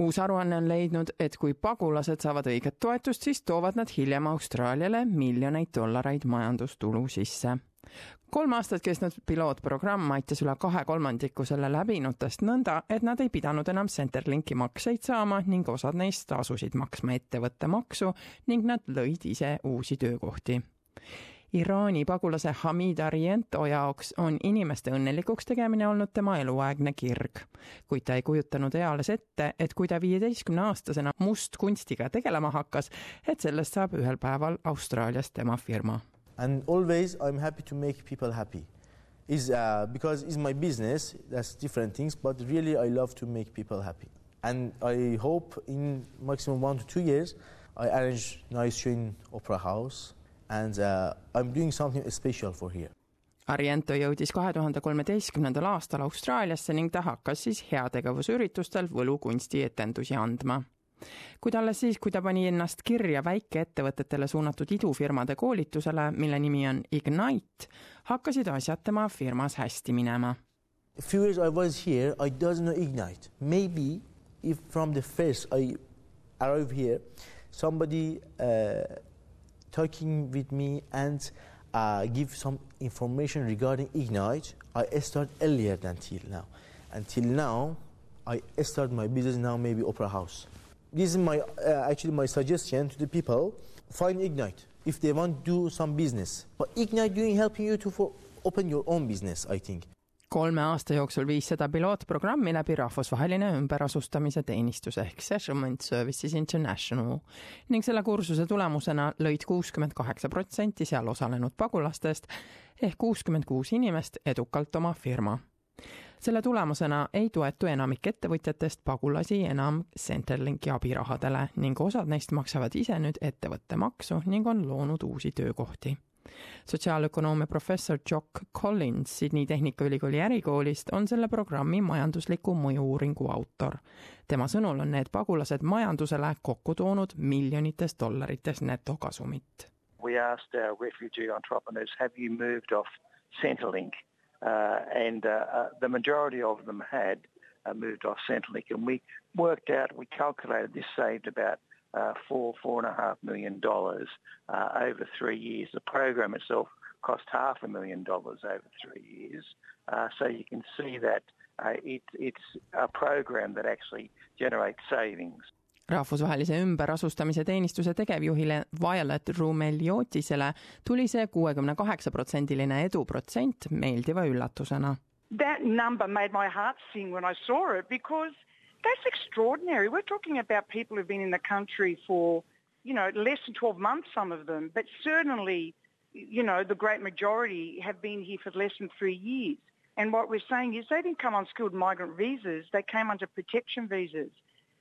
uus aruanne on leidnud, et kui pagulased saavad õiget toetust, siis toovad nad hiljem Austraaliale miljoneid dollareid majandustulu sisse kolm aastat kestnud pilootprogramm aitas üle kahe kolmandiku selle läbinutest nõnda, et nad ei pidanud enam Centerlinki makseid saama ning osad neist asusid maksma ettevõtte maksu ning nad lõid ise uusi töökohti. Iraani pagulase Hamid Ariento jaoks on inimeste õnnelikuks tegemine olnud tema eluaegne kirg. kuid ta ei kujutanud eales ette, et kui ta viieteistkümne aastasena mustkunstiga tegelema hakkas, et sellest saab ühel päeval Austraalias tema firma and always I'm happy to make people happy. Is uh, because it's my business. That's different things, but really I love to make people happy. And I hope in maximum one to two years, I arrange nice show in Opera House, and uh, I'm doing something special for here. Ariento jõudis kahe tuhande kolmeteistkümnendal aastal Austraaliasse ning ta hakkas siis heategevusüritustel võlukunstietendusi andma kuid alles siis, kui ta pani ennast kirja väikeettevõtetele suunatud idufirmade koolitusele, mille nimi on Ignite, hakkasid asjad tema firmas hästi minema. A few years I was here, I doesn't know Ignite. Maybe if from the first I arrive here, somebody uh, talking with me and uh, give some information regarding Ignite, I start earlier than till now. Until now, I start my business now, maybe Opera House. this is my uh, actually my suggestion to the people find ignite if they want to do some business but ignite doing helping you to for, open your own business i think kolme aasta jooksul viis seda pilootprogrammi läbi rahvusvaheline ümberasustamise teenistus ehk Settlement Services International. Ning selle kursuse tulemusena lõid kuuskümmend kaheksa protsenti seal osalenud pagulastest ehk kuuskümmend kuus inimest edukalt oma firma. Selle tulemusena ei toetu enamik ettevõtjatest pagulasi enam Centerlinki abirahadele ning osad neist maksavad ise nüüd ettevõtte maksu ning on loonud uusi töökohti sotsiaalökonoomia professor Jock Collins Sydney Tehnikaülikooli ärikoolist on selle programmi majandusliku mõju-uuringu autor. tema sõnul on need pagulased majandusele kokku toonud miljonites dollarites netokasumit. We asked our refugee entrepreneurs, have you moved off Centrelink? uh, and uh, uh, the majority of them had uh, moved off Centrelink. And we worked out, we calculated this saved about uh, four, four and a half million dollars uh, over three years. The program itself cost half a million dollars over three years. Uh, so you can see that uh, it, it's a program that actually generates savings. rahvusvahelise ümberasustamise teenistuse tegevjuhile Violet Rumeliotisele tuli see kuuekümne kaheksa protsendiline eduprotsent meeldiva üllatusena. That number made my heart sing when I saw it because that's extraordinary. We're talking about people who've been in the country for, you know, less than 12 months, some of them, but certainly, you know, the great majority have been here for less than three years. And what we're saying is they didn't come on skilled migrant visas, they came under protection visas.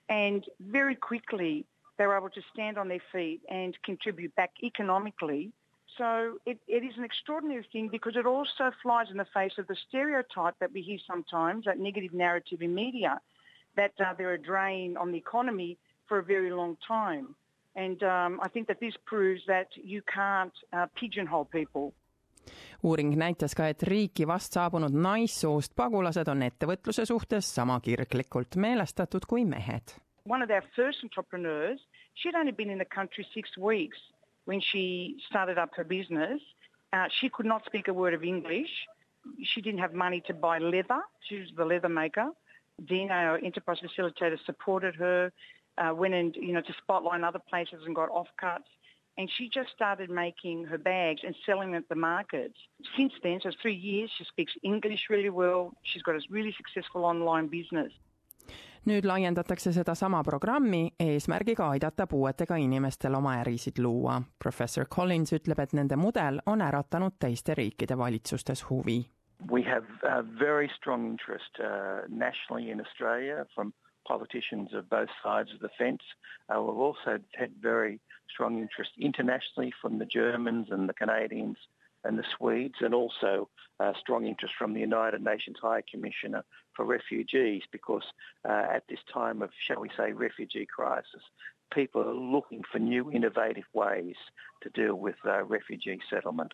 And very quickly, they were able to stand on their feet and contribute back economically. So it, it is an extraordinary thing because it also flies in the face of the stereotype that we hear sometimes, that negative narrative in media, that uh, they're a drain on the economy for a very long time. And um, I think that this proves that you can't uh, pigeonhole people. uuring näitas ka, et riiki vast saabunud naissoost pagulased on ettevõtluse suhtes sama kirglikult meelestatud kui mehed. One of our first entrepreneurs, she'd only been in the country six weeks when she started up her business. Uh, she could not speak a word of English. She didn't have money to buy leather. She was the leather maker. Dean, our enterprise facilitator, supported her, uh, went and, you know, to spotlight other places and got offcuts. and she just started making her bags and selling them at the markets. Since then, so three years, she speaks English really well. She's got a really successful online business. nüüd laiendatakse sedasama programmi eesmärgiga aidata puuetega inimestel oma ärisid luua. professor Collins ütleb, et nende mudel on äratanud teiste riikide valitsustes huvi. We have a very strong interest uh, nationally in Australia from politicians of both sides of the fence. Uh, we've also had very strong interest internationally from the Germans and the Canadians and the Swedes, and also uh, strong interest from the United Nations High Commissioner for Refugees, because uh, at this time of, shall we say, refugee crisis, people are looking for new innovative ways to deal with uh, refugee settlement.